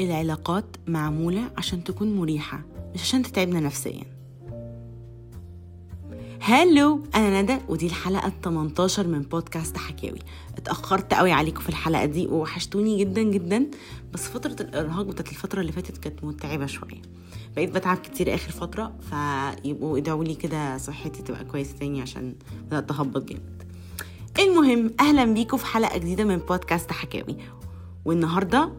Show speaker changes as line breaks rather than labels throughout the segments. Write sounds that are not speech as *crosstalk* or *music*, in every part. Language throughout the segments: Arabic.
العلاقات معمولة عشان تكون مريحة مش عشان تتعبنا نفسيا. هلو أنا ندى ودي الحلقة ال 18 من بودكاست حكاوي. اتأخرت قوي عليكم في الحلقة دي ووحشتوني جدا جدا بس فترة الإرهاق بتاعت الفترة اللي فاتت كانت متعبة شوية. بقيت بتعب كتير آخر فترة فيبقوا ادعوا لي كده صحتي تبقى كويسة تاني عشان بدأت اهبط جامد. المهم أهلا بيكم في حلقة جديدة من بودكاست حكاوي. والنهاردة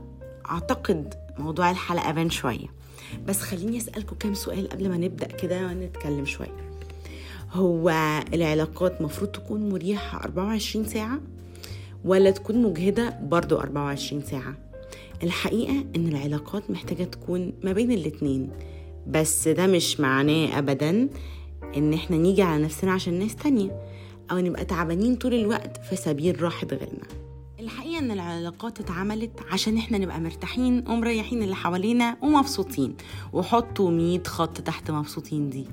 أعتقد موضوع الحلقة بان شوية. بس خليني أسألكم كام سؤال قبل ما نبدأ كده نتكلم شوية. هو العلاقات مفروض تكون مريحة 24 ساعة ولا تكون مجهدة برضو 24 ساعة؟ الحقيقة إن العلاقات محتاجة تكون ما بين الاتنين. بس ده مش معناه ابدا إن إحنا نيجي على نفسنا عشان ناس تانية أو نبقى تعبانين طول الوقت في سبيل راحة غيرنا. إن العلاقات اتعملت عشان إحنا نبقى مرتاحين ومريحين اللي حوالينا ومبسوطين. وحطوا 100 خط تحت مبسوطين دي.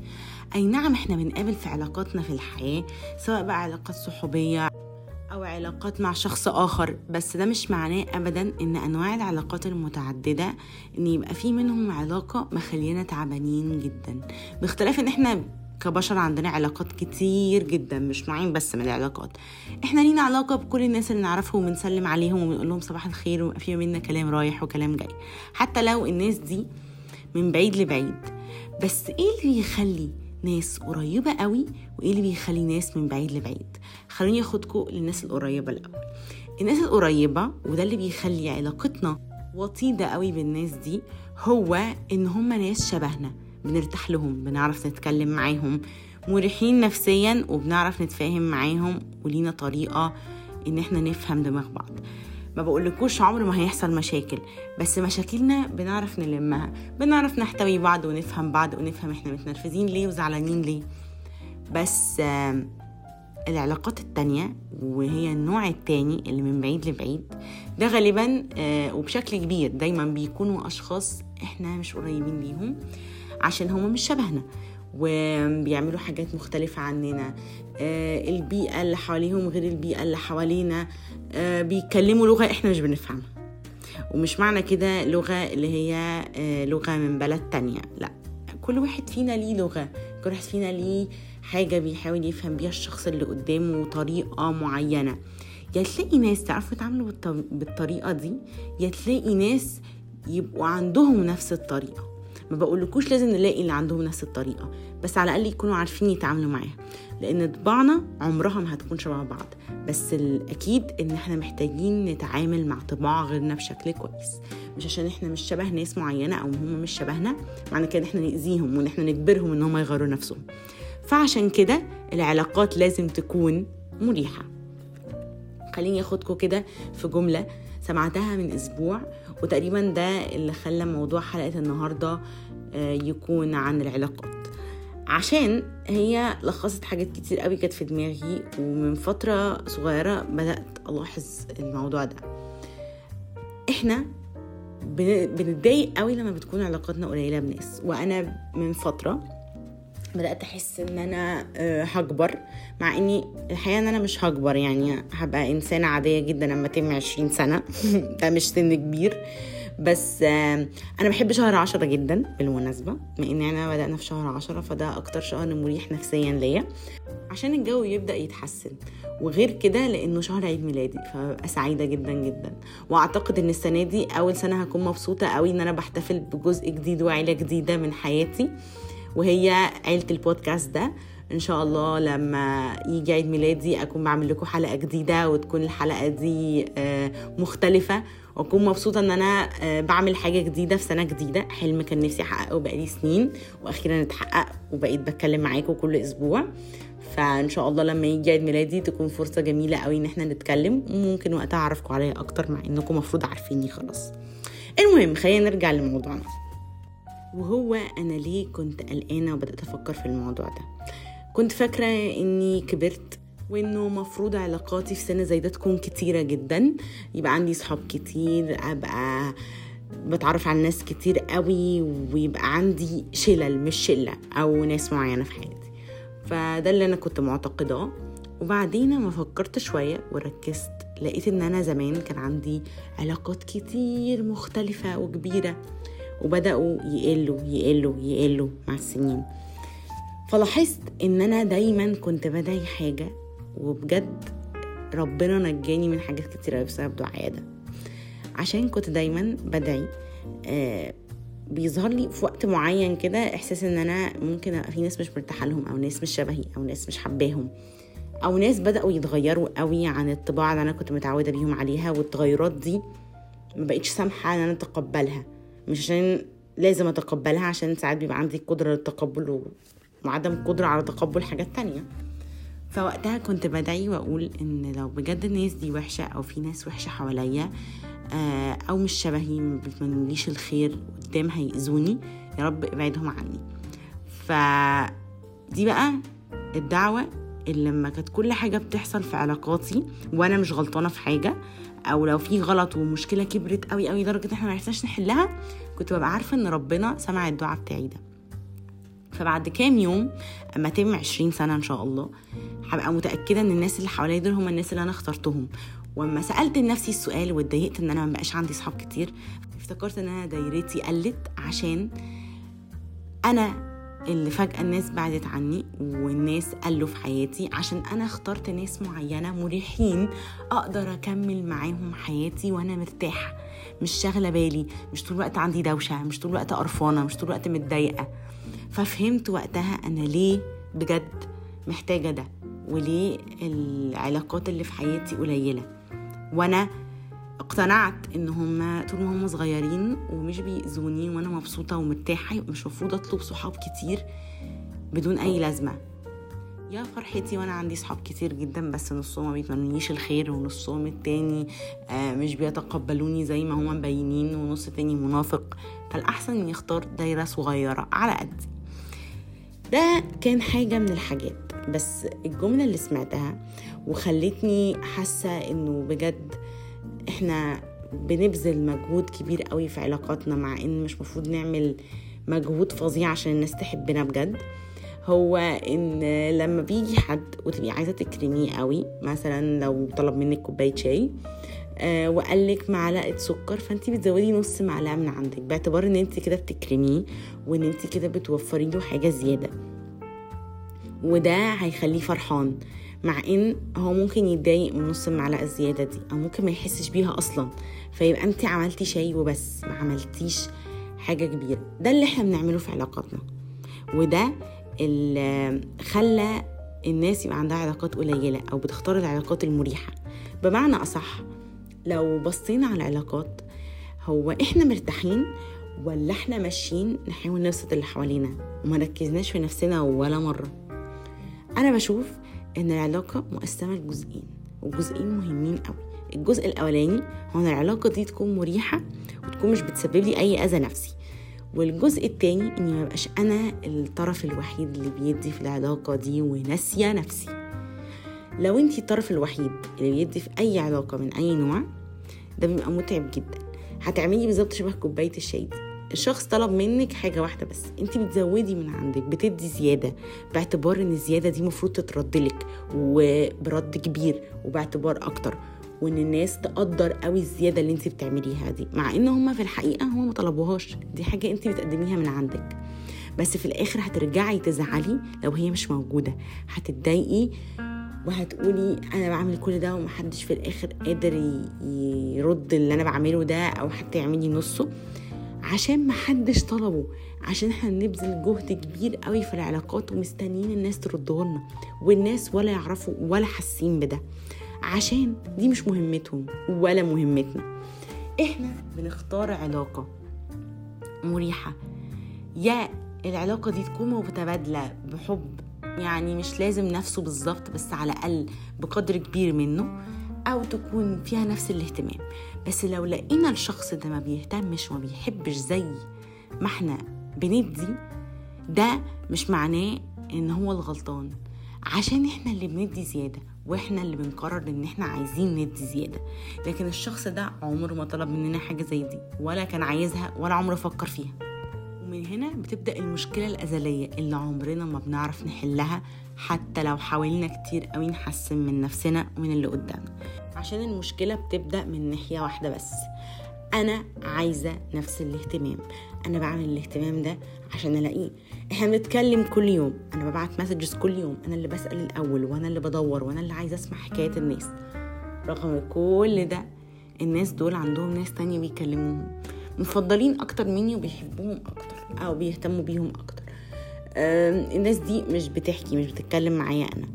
أي نعم إحنا بنقابل في علاقاتنا في الحياة سواء بقى علاقات صحوبية أو علاقات مع شخص آخر بس ده مش معناه أبدا إن أنواع العلاقات المتعددة إن يبقى في منهم علاقة مخلينا تعبانين جدا. باختلاف إن إحنا كبشر عندنا علاقات كتير جدا مش نوعين بس من العلاقات. إحنا لينا علاقة بكل الناس اللي نعرفهم وبنسلم عليهم وبنقول لهم صباح الخير ويبقى في منا كلام رايح وكلام جاي. حتى لو الناس دي من بعيد لبعيد. بس إيه اللي يخلي ناس قريبة قوي وإيه اللي بيخلي ناس من بعيد لبعيد؟ خلوني اخدكم للناس القريبة الأول. الناس القريبة وده اللي بيخلي علاقتنا وطيدة قوي بالناس دي هو إن هم ناس شبهنا. بنرتاح لهم بنعرف نتكلم معاهم مريحين نفسيا وبنعرف نتفاهم معاهم ولينا طريقة إن إحنا نفهم دماغ بعض. ما بقولكوش عمر ما هيحصل مشاكل بس مشاكلنا بنعرف نلمها بنعرف نحتوي بعض ونفهم بعض ونفهم إحنا متنرفزين ليه وزعلانين ليه. بس العلاقات التانية وهي النوع التاني اللي من بعيد لبعيد ده غالبا وبشكل كبير دايما بيكونوا أشخاص إحنا مش قريبين ليهم. عشان هما مش شبهنا. وبيعملوا حاجات مختلفة عننا. البيئة اللي حواليهم غير البيئة اللي حوالينا. بيتكلموا لغة إحنا مش بنفهمها. ومش معنى كده لغة اللي هي لغة من بلد تانية. لا كل واحد فينا ليه لغة. كل واحد فينا ليه حاجة بيحاول يفهم بيها الشخص اللي قدامه طريقة معينة. يا تلاقي ناس تعرفوا يتعاملوا بالطريقة دي يا تلاقي ناس يبقوا عندهم نفس الطريقة. ما بقولكوش لازم نلاقي اللي عندهم نفس الطريقة بس على الأقل يكونوا عارفين يتعاملوا معاها لأن طباعنا عمرها ما هتكون شبه بعض بس الأكيد إن إحنا محتاجين نتعامل مع طباع غيرنا بشكل كويس مش عشان إحنا مش شبه ناس معينة أو هم مش شبهنا معنى كده إحنا نأذيهم وإن إحنا نجبرهم إن هم يغيروا نفسهم. فعشان كده العلاقات لازم تكون مريحة. خليني أخدكم كده في جملة سمعتها من أسبوع وتقريبا ده اللي خلى موضوع حلقة النهاردة يكون عن العلاقات. عشان هي لخصت حاجات كتير قوي كانت في دماغي ومن فترة صغيرة بدأت ألاحظ الموضوع ده. إحنا بنتضايق قوي لما بتكون علاقاتنا قليلة بناس. وأنا من فترة بدأت أحس إن أنا هكبر مع إني الحقيقة إن أنا مش هكبر يعني هبقى إنسانة عادية جدا لما أتم عشرين سنة. *laughs* ده مش سن كبير. بس أنا بحب شهر عشرة جدا بالمناسبة بما إن أنا بدأنا في شهر عشرة فده أكتر شهر مريح نفسيا ليا. عشان الجو يبدأ يتحسن. وغير كده لأنه شهر عيد ميلادي فببقى سعيدة جدا جدا. وأعتقد إن السنة دي أول سنة هكون مبسوطة قوي إن أنا بحتفل بجزء جديد وعيلة جديدة من حياتي. وهي عيلة البودكاست ده. إن شاء الله لما يجي عيد ميلادي أكون بعمل لكم حلقة جديدة وتكون الحلقة دي مختلفة. وأكون مبسوطة إن أنا بعمل حاجة جديدة في سنة جديدة. حلم كان نفسي أحققه بقالي سنين وأخيرا اتحقق وبقيت بتكلم معاكم كل أسبوع. فإن شاء الله لما يجي عيد ميلادي تكون فرصة جميلة قوي إن إحنا نتكلم. وممكن وقتها أعرفكم عليا أكتر مع إنكم مفروض عارفيني خلاص. المهم خلينا نرجع لموضوعنا. وهو أنا ليه كنت قلقانة وبدأت أفكر في الموضوع ده. كنت فاكرة إني كبرت وإنه مفروض علاقاتي في سن زي ده تكون كتيرة جدا. يبقى عندي صحاب كتير أبقى بتعرف على ناس كتير قوي ويبقى عندي شلل مش شلة أو ناس معينة في حياتي. فده اللي أنا كنت معتقداه. وبعدين ما فكرت شوية وركزت لقيت إن أنا زمان كان عندي علاقات كتير مختلفة وكبيرة. وبدأوا يقلوا يقلوا يقلوا مع السنين. فلاحظت إن أنا دايما كنت بدعي حاجة وبجد ربنا نجاني من حاجات كتير بسبب دعايا ده. عشان كنت دايما بدعي آه بيظهر لي في وقت معين كده إحساس إن أنا ممكن في ناس مش مرتاحة لهم أو ناس مش شبهي أو ناس مش حباهم أو ناس بدأوا يتغيروا قوي عن الطباع اللي أنا كنت متعودة بيهم عليها والتغيرات دي ما بقتش سامحة إن أنا أتقبلها. مش عشان لازم أتقبلها عشان ساعات بيبقى عندي قدرة للتقبل وعدم قدرة على تقبل حاجات تانية. فوقتها كنت بدعي وأقول إن لو بجد الناس دي وحشة أو في ناس وحشة حواليا آه، أو مش شبهي ما الخير قدام هيأذوني يا رب ابعدهم عني. ف دي بقى الدعوة اللي لما كانت كل حاجة بتحصل في علاقاتي وأنا مش غلطانة في حاجة أو لو في غلط ومشكلة كبرت قوي قوي لدرجة إحنا ما عرفناش نحلها كنت ببقى عارفة إن ربنا سمع الدعاء بتاعي ده. فبعد كام يوم أما تم عشرين سنة إن شاء الله هبقى متأكدة إن الناس اللي حواليا دول هم الناس اللي أنا اخترتهم. وأما سألت لنفسي السؤال واتضايقت إن أنا ما بقاش عندي صحاب كتير افتكرت إن أنا دايرتي قلت عشان أنا اللي فجأة الناس بعدت عني والناس قلوا في حياتي عشان أنا اخترت ناس معينة مريحين أقدر أكمل معاهم حياتي وأنا مرتاحة. مش شاغلة بالي مش طول الوقت عندي دوشة مش طول الوقت قرفانة مش طول الوقت متضايقة. ففهمت وقتها أنا ليه بجد محتاجة ده وليه العلاقات اللي في حياتي قليلة. وأنا اقتنعت إن هم طول ما هم صغيرين ومش بيأذوني وأنا مبسوطة ومرتاحة مش مفروض أطلب صحاب كتير بدون أي لازمة. يا فرحتي وأنا عندي صحاب كتير جدا بس نصهم ما بيتمنونيش الخير ونصهم التاني آه، مش بيتقبلوني زي ما هم مبينين ونص تاني منافق. فالأحسن إني أختار دايرة صغيرة على قدي ده كان حاجة من الحاجات بس الجملة اللي سمعتها وخلتني حاسة إنه بجد إحنا بنبذل مجهود كبير قوي في علاقاتنا مع ان مش مفروض نعمل مجهود فظيع عشان الناس تحبنا بجد. هو ان لما بيجي حد وتبقي عايزة تكرميه قوي مثلا لو طلب منك كوباية شاي آه وقال لك معلقة سكر فانت بتزودي نص معلقة من عندك باعتبار ان انت كده بتكرميه وان انت كده بتوفري له حاجة زيادة. وده هيخليه فرحان. مع إن هو ممكن يتضايق من نص المعلقة الزيادة دي أو ممكن ما يحسش بيها أصلا. فيبقى انت عملتي شاي وبس ما عملتيش حاجة كبيرة. ده اللي إحنا بنعمله في علاقاتنا. وده اللي خلى الناس يبقى عندها علاقات قليلة أو بتختار العلاقات المريحة. بمعنى أصح لو بصينا على العلاقات هو إحنا مرتاحين ولا إحنا ماشيين نحاول نبسط اللي حوالينا؟ وما ركزناش في نفسنا ولا مرة. أنا بشوف إن العلاقة مقسمة لجزئين وجزئين مهمين قوي. الجزء الأولاني هو إن العلاقة دي تكون مريحة وتكون مش بتسبب لي أي أذى نفسي. والجزء التاني إني ما بقاش أنا الطرف الوحيد اللي بيدي في العلاقة دي وناسية نفسي. لو انتي الطرف الوحيد اللي بيدي في أي علاقة من أي نوع ده بيبقى متعب جدا. هتعملي بالظبط شبه كوباية الشاي دي. الشخص طلب منك حاجة واحدة بس. انت بتزودي من عندك بتدي زيادة. باعتبار ان الزيادة دي المفروض تتردلك وبرد كبير وباعتبار أكتر. وان الناس تقدر قوي الزيادة اللي انت بتعمليها دي. مع ان هما في الحقيقة هما ما طلبوهاش. دي حاجة انت بتقدميها من عندك. بس في الآخر هترجعي تزعلي لو هي مش موجودة. هتتضايقي وهتقولي أنا بعمل كل ده ومحدش في الآخر قادر يرد اللي أنا بعمله ده أو حتى يعملي نصه. عشان محدش طلبه. عشان إحنا بنبذل جهد كبير قوي في العلاقات ومستنيين الناس ترده لنا. والناس ولا يعرفوا ولا حاسين بده. عشان دي مش مهمتهم ولا مهمتنا. إحنا بنختار علاقة مريحة. يا العلاقة دي تكون متبادلة بحب. يعني مش لازم نفسه بالظبط بس على الأقل بقدر كبير منه. أو تكون فيها نفس الاهتمام. بس لو لقينا الشخص ده ما بيهتمش وما بيحبش زي ما إحنا بندي ده مش معناه إن هو الغلطان. عشان إحنا اللي بندي زيادة وإحنا اللي بنقرر إن إحنا عايزين ندي زيادة. لكن الشخص ده عمره ما طلب مننا حاجة زي دي ولا كان عايزها ولا عمره فكر فيها. ومن هنا بتبدأ المشكلة الأزلية اللي عمرنا ما بنعرف نحلها حتى لو حاولنا كتير قوي نحسن من نفسنا ومن اللي قدامنا. عشان المشكلة بتبدأ من ناحية واحدة بس. أنا عايزة نفس الاهتمام. أنا بعمل الاهتمام ده عشان ألاقيه. إحنا بنتكلم كل يوم. أنا ببعت مسجز كل يوم. أنا اللي بسأل الأول وأنا اللي بدور وأنا اللي عايزة أسمع حكاية الناس. رغم كل ده الناس دول عندهم ناس تانية بيكلموهم. مفضلين أكتر مني وبيحبوهم أكتر. أو بيهتموا بيهم أكتر. الناس دي مش بتحكي مش بتتكلم معايا أنا.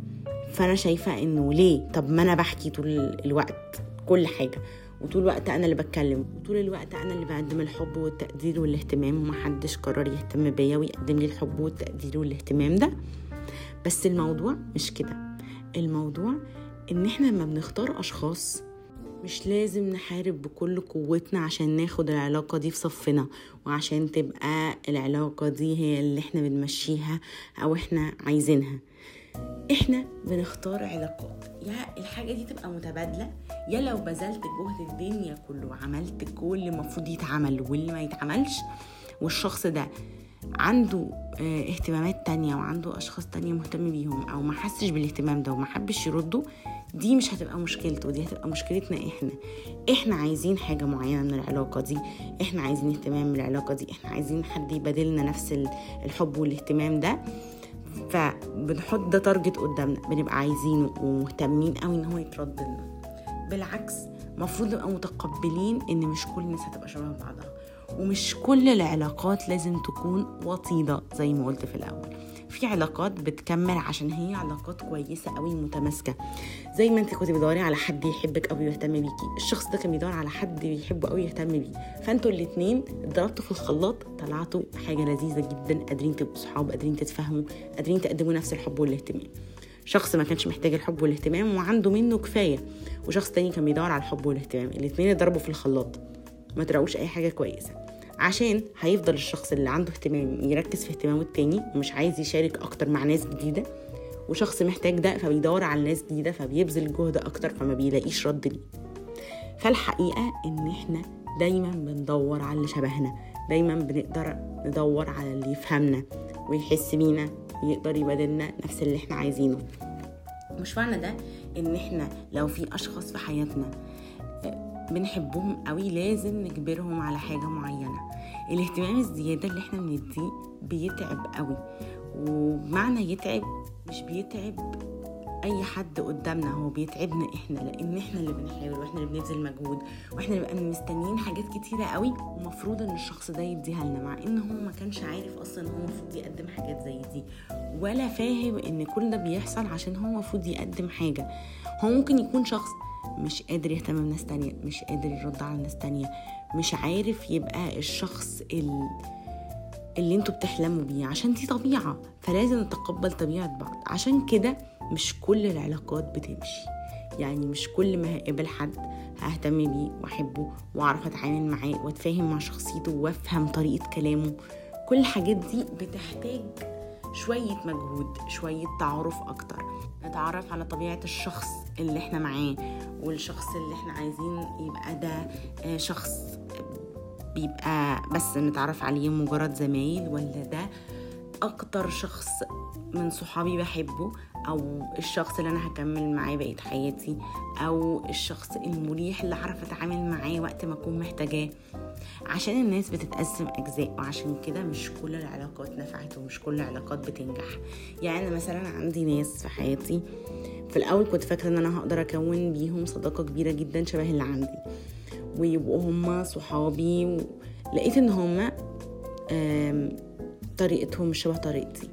فأنا شايفة إنه ليه؟ طب ما أنا بحكي طول الوقت كل حاجة وطول الوقت أنا اللي بتكلم وطول الوقت أنا اللي بقدم الحب والتقدير والاهتمام ومحدش قرر يهتم بيا ويقدم لي الحب والتقدير والاهتمام ده. بس الموضوع مش كده. الموضوع إن إحنا لما بنختار أشخاص مش لازم نحارب بكل قوتنا عشان ناخد العلاقة دي في صفنا وعشان تبقى العلاقة دي هي اللي إحنا بنمشيها أو إحنا عايزينها. إحنا بنختار علاقات. يا الحاجة دي تبقى متبادلة يا لو بذلت جهد الدنيا كله وعملت كل اللي المفروض يتعمل واللي ما يتعملش والشخص ده عنده آه اهتمامات تانية وعنده أشخاص تانية مهتم بيهم أو ما حسش بالاهتمام ده وما حبش يرده دي مش هتبقى مشكلته دي هتبقى مشكلتنا إحنا. إحنا عايزين حاجة معينة من العلاقة دي إحنا عايزين اهتمام من العلاقة دي إحنا عايزين حد يبادلنا نفس الحب والاهتمام ده. فبنحط ده تارجت قدامنا بنبقى عايزينه ومهتمين قوي إن هو يترد لنا بالعكس المفروض نبقى متقبلين إن مش كل الناس هتبقى شبه بعضها. ومش كل العلاقات لازم تكون وطيدة زي ما قلت في الأول. في علاقات بتكمل عشان هي علاقات كويسة قوي متماسكة. زي ما انت كنت بتدوري على حد يحبك قوي ويهتم بيكي. الشخص ده كان بيدور على حد بيحبه قوي يهتم بيه. فانتوا الاتنين اتضربتوا في الخلاط طلعتوا حاجة لذيذة جدا قادرين تبقوا صحاب قادرين تتفاهموا قادرين تقدموا نفس الحب والاهتمام. شخص ما كانش محتاج الحب والاهتمام وعنده منه كفاية. وشخص تاني كان بيدور على الحب والاهتمام. الاتنين اتضربوا في الخلاط. ما تلاقوش أي حاجة كويسة. عشان هيفضل الشخص اللي عنده اهتمام يركز في اهتمامه التاني ومش عايز يشارك أكتر مع ناس جديدة. وشخص محتاج ده فبيدور على ناس جديدة فبيبذل جهد أكتر فما بيلاقيش رد ليه. فالحقيقة إن إحنا دايما بندور على اللي شبهنا. دايما بنقدر ندور على اللي يفهمنا ويحس بينا ويقدر يبادلنا نفس اللي إحنا عايزينه. مش معنى ده إن إحنا لو في أشخاص في حياتنا بنحبهم قوي لازم نجبرهم على حاجة معينة. الاهتمام الزيادة اللي إحنا بنديه بيتعب قوي. ومعنى يتعب مش بيتعب أي حد قدامنا هو بيتعبنا إحنا لأن إحنا اللي بنحاول وإحنا اللي بنبذل مجهود وإحنا اللي بقى مستنيين حاجات كتيرة قوي ومفروض إن الشخص ده يديها لنا مع إن هو ما كانش عارف أصلا هو المفروض يقدم حاجات زي دي. ولا فاهم إن كل ده بيحصل عشان هو المفروض يقدم حاجة. هو ممكن يكون شخص مش قادر يهتم بناس تانية مش قادر يرد على ناس تانية مش عارف يبقى الشخص اللي اللي أنتوا بتحلموا بيه عشان دي طبيعة فلازم نتقبل طبيعة بعض. عشان كده مش كل العلاقات بتمشي. يعني مش كل ما هقابل حد ههتم بيه واحبه واعرف اتعامل معاه واتفاهم مع شخصيته وافهم طريقة كلامه. كل الحاجات دي بتحتاج شوية مجهود شوية تعارف أكتر. نتعرف على طبيعة الشخص اللي إحنا معاه والشخص اللي إحنا عايزين يبقى ده شخص بيبقى بس نتعرف عليه مجرد زمايل ولا ده أكتر شخص من صحابي بحبه؟ أو الشخص اللي أنا هكمل معاه بقية حياتي أو الشخص المريح اللي هعرف أتعامل معاه وقت ما أكون محتاجاه. عشان الناس بتتقسم أجزاء وعشان كده مش كل العلاقات نفعت ومش كل العلاقات بتنجح. يعني أنا مثلا عندي ناس في حياتي في الأول كنت فاكرة إن أنا هقدر أكون بيهم صداقة كبيرة جدا شبه اللي عندي. ويبقوا هما صحابي لقيت إن هما طريقتهم مش شبه طريقتي.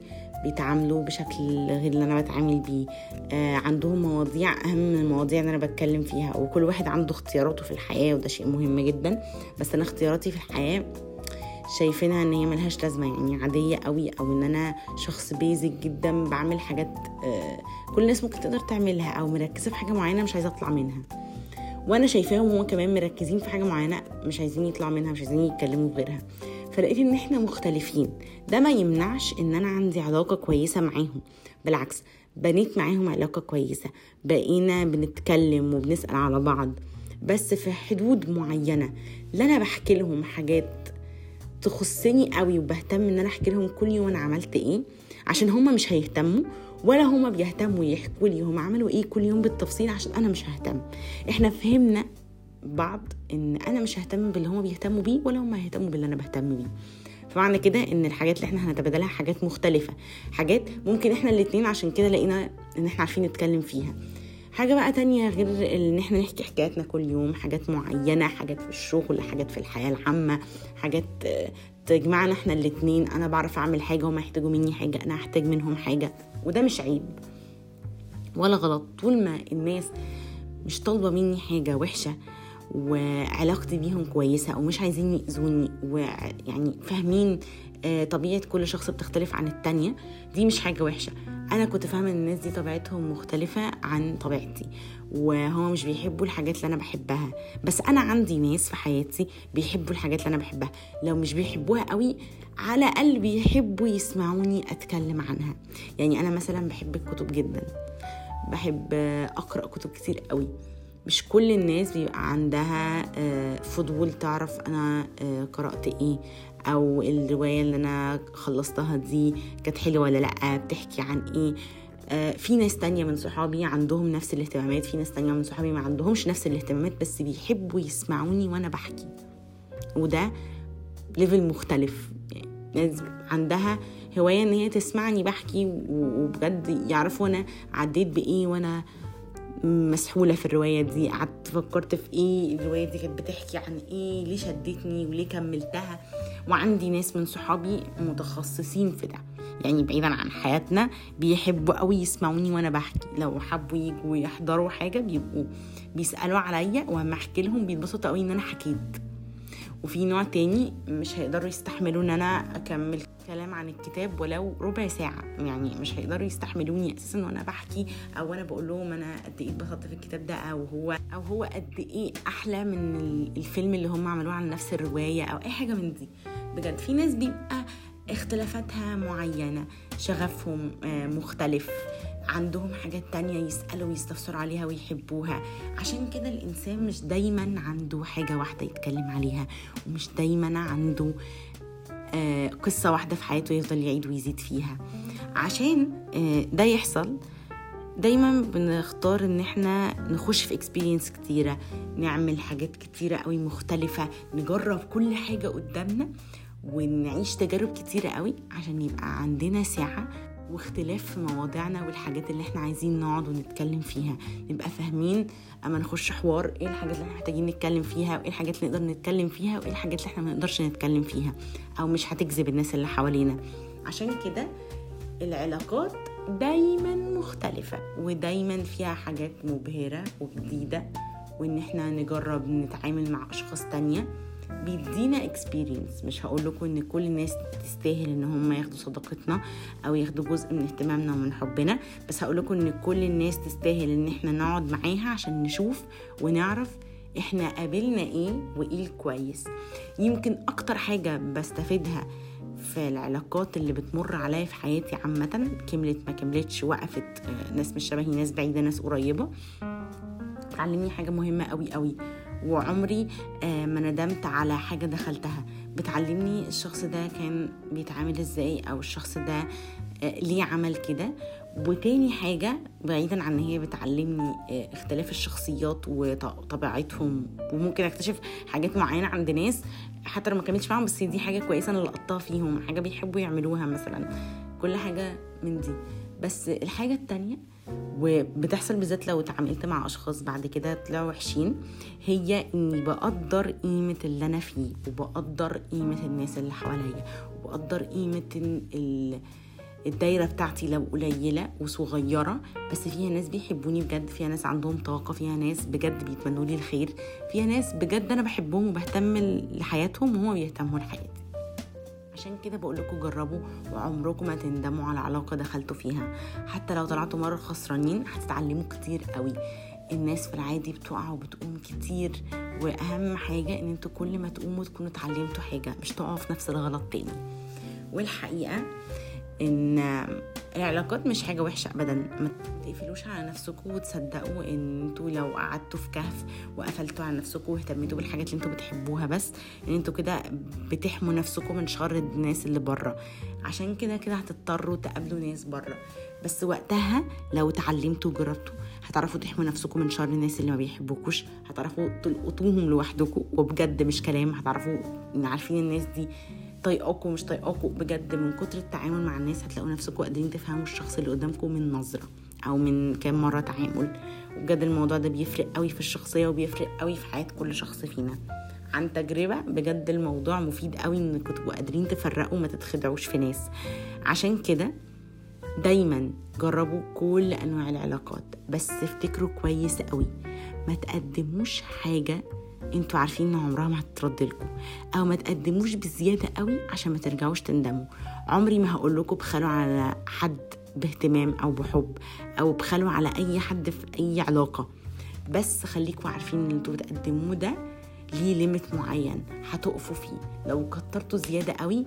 بيتعاملوا بشكل غير اللي أنا بتعامل بيه. آه عندهم مواضيع أهم من المواضيع اللي أنا بتكلم فيها وكل واحد عنده اختياراته في الحياة وده شيء مهم جدا. بس أنا اختياراتي في الحياة شايفينها إن هي ملهاش لازمة يعني عادية قوي أو إن أنا شخص بيزك جدا بعمل حاجات آه كل الناس ممكن تقدر تعملها أو مركزة في حاجة معينة مش عايزة أطلع منها. وأنا شايفاهم هما كمان مركزين في حاجة معينة مش عايزين يطلعوا منها مش عايزين يتكلموا في غيرها. فلقيت إن إحنا مختلفين. ده ما يمنعش إن أنا عندي علاقة كويسة معاهم. بالعكس بنيت معاهم علاقة كويسة. بقينا بنتكلم وبنسأل على بعض. بس في حدود معينة. لا أنا بحكي لهم حاجات تخصني قوي وبهتم إن أنا أحكي لهم كل يوم أنا عملت إيه. عشان هما مش هيهتموا ولا هما بيهتموا يحكوا لي هما عملوا إيه كل يوم بالتفصيل عشان أنا مش ههتم. إحنا فهمنا بعض إن أنا مش ههتم باللي هما بيهتموا بيه ولا هما هيهتموا باللي أنا بهتم بيه. فمعنى كده إن الحاجات اللي إحنا هنتبادلها حاجات مختلفة حاجات ممكن إحنا الاتنين عشان كده لقينا إن إحنا عارفين نتكلم فيها. حاجة بقى تانية غير إن إحنا نحكي حكاياتنا كل يوم حاجات معينة حاجات في الشغل حاجات في الحياة العامة حاجات تجمعنا إحنا الاتنين أنا بعرف أعمل حاجة وما يحتاجوا مني حاجة أنا هحتاج منهم حاجة وده مش عيب. ولا غلط. طول ما الناس مش طالبة مني حاجة وحشة وعلاقتي بيهم كويسة أو مش عايزين يأذوني ويعني فاهمين طبيعة كل شخص بتختلف عن التانية. دي مش حاجة وحشة. أنا كنت فاهمة إن الناس دي طبيعتهم مختلفة عن طبيعتي وهو مش بيحبوا الحاجات اللي أنا بحبها. بس أنا عندي ناس في حياتي بيحبوا الحاجات اللي أنا بحبها. لو مش بيحبوها قوي على الأقل بيحبوا يسمعوني أتكلم عنها. يعني أنا مثلا بحب الكتب جدا. بحب أقرأ كتب كتير قوي. مش كل الناس بيبقى عندها فضول تعرف أنا قرأت إيه أو الرواية اللي أنا خلصتها دي كانت حلوة ولا لأ بتحكي عن إيه. في ناس تانية من صحابي عندهم نفس الاهتمامات في ناس تانية من صحابي ما عندهمش نفس الاهتمامات بس بيحبوا يسمعوني وأنا بحكي. وده ليفل مختلف. ناس عندها هواية إن هي تسمعني بحكي وبجد يعرفوا أنا عديت بإيه وأنا مسحولة في الرواية دي. قعدت فكرت في إيه؟ الرواية دي كانت بتحكي عن إيه؟ ليه شدتني وليه كملتها؟ وعندي ناس من صحابي متخصصين في ده. يعني بعيدا عن حياتنا بيحبوا قوي يسمعوني وأنا بحكي. لو حبوا يجوا يحضروا حاجة بيبقوا بيسألوا عليا وأما أحكي لهم بيتبسطوا قوي إن أنا حكيت. وفي نوع تاني مش هيقدروا يستحملوا إن أنا أكمل كلام عن الكتاب ولو ربع ساعة. يعني مش هيقدروا يستحملوني أساسا وأنا بحكي أو أنا بقول لهم أنا قد إيه اتبسطت في الكتاب ده أو هو أو هو قد إيه أحلى من الفيلم اللي هم عملوه عن نفس الرواية أو أي حاجة من دي. بجد في ناس بيبقى اختلافاتها معينة شغفهم مختلف. عندهم حاجات تانية يسألوا ويستفسروا عليها ويحبوها. عشان كده الإنسان مش دايما عنده حاجة واحدة يتكلم عليها ومش دايما عنده آه قصة واحدة في حياته يفضل يعيد ويزيد فيها. عشان آه ده يحصل دايما بنختار إن إحنا نخش في اكسبيرينس كتيرة نعمل حاجات كتيرة قوي مختلفة نجرب كل حاجة قدامنا ونعيش تجارب كتيرة قوي عشان يبقى عندنا ساعة واختلاف في مواضيعنا والحاجات اللي إحنا عايزين نقعد ونتكلم فيها. نبقى فاهمين اما نخش حوار إيه الحاجات اللي إحنا محتاجين نتكلم فيها وايه الحاجات اللي نقدر نتكلم فيها وايه الحاجات اللي إحنا ما نقدرش نتكلم فيها أو مش هتجذب الناس اللي حوالينا. عشان كده العلاقات دايما مختلفة ودايما فيها حاجات مبهرة وجديدة وإن إحنا نجرب نتعامل مع أشخاص تانية. بيدينا اكسبيرينس مش هقول لكم إن كل الناس تستاهل إن هم ياخدوا صداقتنا أو ياخدوا جزء من اهتمامنا ومن حبنا بس هقول لكم إن كل الناس تستاهل إن إحنا نقعد معاها عشان نشوف ونعرف إحنا قابلنا إيه وإيه الكويس. يمكن أكتر حاجة بستفيدها في العلاقات اللي بتمر عليا في حياتي عامة كملت ما كملتش وقفت ناس مش شبهي ناس بعيدة ناس قريبة. تعلمني حاجة مهمة قوي قوي وعمري ما ندمت على حاجة دخلتها. بتعلمني الشخص ده كان بيتعامل إزاي أو الشخص ده ليه عمل كده. وتاني حاجة بعيدا عن إن هي بتعلمني اختلاف الشخصيات وطبيعتهم وممكن أكتشف حاجات معينة عند ناس حتى لو ما كملتش معاهم بس دي حاجة كويسة أنا لقطتها فيهم حاجة بيحبوا يعملوها مثلا. كل حاجة من دي. بس الحاجة التانية وبتحصل بالذات لو اتعاملت مع أشخاص بعد كده طلعوا وحشين هي إني بقدر قيمة اللي أنا فيه وبقدر قيمة الناس اللي حواليا وبقدر قيمة ال الدايرة بتاعتي لو قليلة وصغيرة بس فيها ناس بيحبوني بجد فيها ناس عندهم طاقة فيها ناس بجد بيتمنوا لي الخير فيها ناس بجد أنا بحبهم وبهتم لحياتهم وهما بيهتموا لحياتي. عشان كده بقول لكم جربوا وعمركم ما تندموا على علاقة دخلتوا فيها. حتى لو طلعتوا مرة خسرانين هتتعلموا كتير قوي. الناس في العادي بتقع وبتقوم كتير وأهم حاجة إن أنتوا كل ما تقوموا تكونوا اتعلمتوا حاجة مش تقعوا في نفس الغلط تاني. والحقيقة إن العلاقات مش حاجة وحشة أبدا. ما تقفلوش على نفسكم وتصدقوا إن إنتوا لو قعدتوا في كهف وقفلتوا على نفسكم واهتميتوا بالحاجات اللي إنتوا بتحبوها بس إن إنتوا كده بتحموا نفسكم من شر الناس اللي بره. عشان كده كده هتضطروا تقابلوا ناس بره. بس وقتها لو اتعلمتوا وجربتوا هتعرفوا تحموا نفسكم من شر الناس اللي ما بيحبوكوش. هتعرفوا تلقطوهم لوحدكم. وبجد مش كلام. هتعرفوا إن عارفين الناس دي طايقاكوا مش طايقاكوا بجد من كتر التعامل مع الناس هتلاقوا نفسكم قادرين تفهموا الشخص اللي قدامكم من نظرة أو من كام مرة تعامل. وبجد الموضوع ده بيفرق قوي في الشخصية وبيفرق قوي في حياة كل شخص فينا. عن تجربة بجد الموضوع مفيد قوي انكم تبقوا قادرين تفرقوا ما تتخدعوش في ناس. عشان كده دايما جربوا كل أنواع العلاقات بس افتكروا كويس قوي ما تقدموش حاجة أنتوا عارفين ان عمرها ما هتترد لكم أو ما تقدموش بزيادة قوي عشان ما ترجعوش تندموا. عمري ما هقول لكم بخلوا على حد باهتمام أو بحب أو بخلوا على اي حد في اي علاقة. بس خليكم عارفين ان أنتوا بتقدموه ده ليه ليميت معين هتقفوا فيه. لو كترتوا زيادة قوي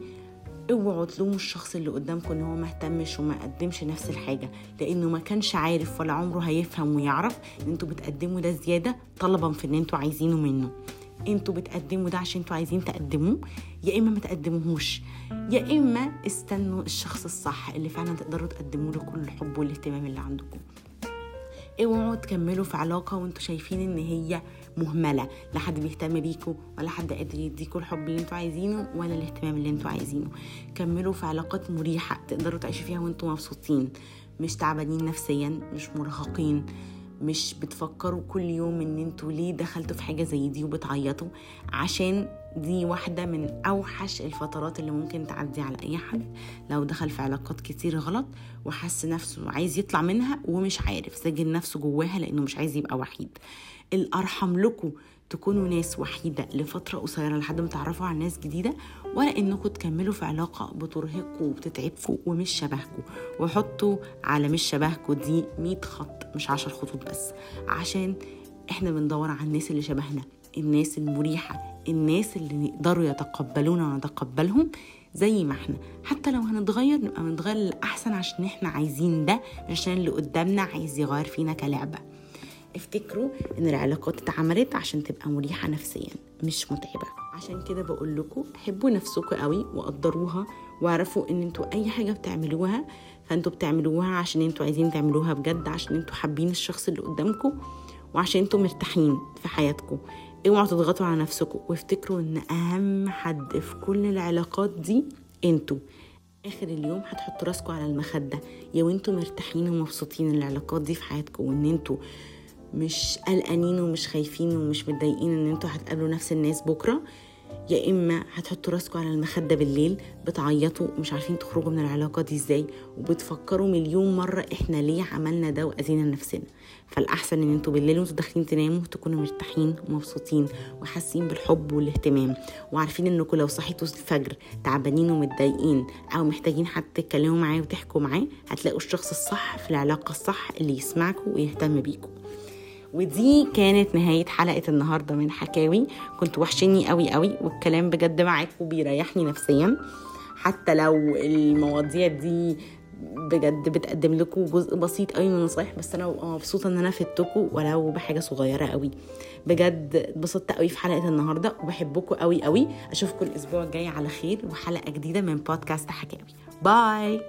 اوعوا تلوموا الشخص اللي قدامكم ان هو ما اهتمش وما قدمش نفس الحاجة لأنه ما كانش عارف ولا عمره هيفهم ويعرف إن أنتوا بتقدموا ده زيادة طلبا في ان أنتوا عايزينه منه. أنتوا بتقدموا ده عشان أنتوا عايزين تقدموه يا اما ما تقدموهوش يا اما استنوا الشخص الصح اللي فعلا تقدروا تقدموا له كل الحب والاهتمام اللي عندكم. اوعوا تكملوا في علاقة وانتوا شايفين إن هي مهملة. لا حد بيهتم بيكوا ولا حد قادر يديكوا الحب اللي أنتوا عايزينه ولا الاهتمام اللي أنتوا عايزينه. كملوا في علاقات مريحة تقدروا تعيشوا فيها وانتوا مبسوطين. مش تعبانين نفسيا مش مرهقين. مش بتفكروا كل يوم إن أنتوا ليه دخلتوا في حاجة زي دي وبتعيطوا عشان دي واحدة من أوحش الفترات اللي ممكن تعدي على أي حد لو دخل في علاقات كتير غلط وحس نفسه عايز يطلع منها ومش عارف سجن نفسه جواها لأنه مش عايز يبقى وحيد. الأرحم لكم تكونوا ناس وحيدة لفترة قصيرة لحد ما تعرفوا على ناس جديدة ولا إنكم تكملوا في علاقة بترهقكم وبتتعبكم ومش شبهكم وحطوا على مش شبهكم دي 100 خط مش 10 خطوط بس. عشان إحنا بندور على الناس اللي شبهنا الناس المريحة الناس اللي نقدروا يتقبلونا ونتقبلهم زي ما إحنا. حتى لو هنتغير نبقى بنتغير للأحسن عشان إحنا عايزين ده عشان اللي قدامنا عايز يغير فينا كلعبة. افتكروا إن العلاقات اتعملت عشان تبقى مريحة نفسيا مش متعبة. عشان كده بقول لكم حبوا نفسكم قوي وقدروها واعرفوا إن أنتوا أي حاجة بتعملوها فانتوا بتعملوها عشان أنتوا عايزين تعملوها بجد عشان أنتوا حابين الشخص اللي قدامكم وعشان أنتوا مرتاحين في حياتكم. اوعوا تضغطوا على نفسكم وافتكروا إن أهم حد في كل العلاقات دي أنتوا. آخر اليوم هتحطوا راسكم على المخدة. يا وانتوا مرتاحين ومبسوطين العلاقات دي في حياتكم وإن أنتوا مش قلقانين ومش خايفين ومش متضايقين إن أنتوا هتقابلوا نفس الناس بكرة يا إما هتحطوا راسكم على المخدة بالليل بتعيطوا ومش عارفين تخرجوا من العلاقة دي إزاي وبتفكروا مليون مرة إحنا ليه عملنا ده وأذينا نفسنا. فالأحسن إن أنتوا بالليل وانتوا داخلين تناموا تكونوا مرتاحين ومبسوطين وحاسين بالحب والاهتمام وعارفين انكم لو صحيتوا الفجر تعبانين ومتضايقين أو محتاجين حد تتكلموا معاه وتحكوا معاه هتلاقوا الشخص الصح في العلاقة الصح اللي يسمعكم ويهتم بيكم ودي كانت نهاية حلقة النهاردة من حكاوي. كنت وحشني قوي قوي والكلام بجد معاكم بيريحني نفسيا. حتى لو المواضيع دي بجد بتقدم لكم جزء بسيط قوي من النصايح بس أنا مبسوطة إن أنا فدتكم ولو بحاجة صغيرة قوي. بجد اتبسطت قوي في حلقة النهارده وبحبكم قوي قوي. أشوفكم الأسبوع الجاي على خير وحلقة جديدة من بودكاست حكاوي. باي!